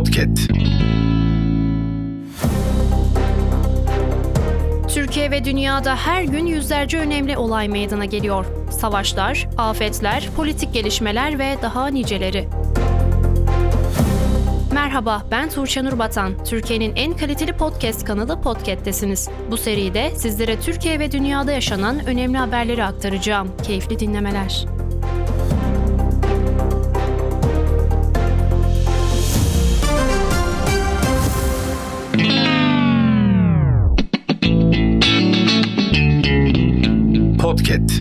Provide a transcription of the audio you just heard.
Podcast. Türkiye ve dünyada her gün yüzlerce önemli olay meydana geliyor. Savaşlar, afetler, politik gelişmeler ve daha niceleri. Merhaba, ben Tuğçe Nur Batan. Türkiye'nin en kaliteli podcast kanalı Podcast'tesiniz. Bu seride sizlere Türkiye ve dünyada yaşanan önemli haberleri aktaracağım. Keyifli dinlemeler. Podcast.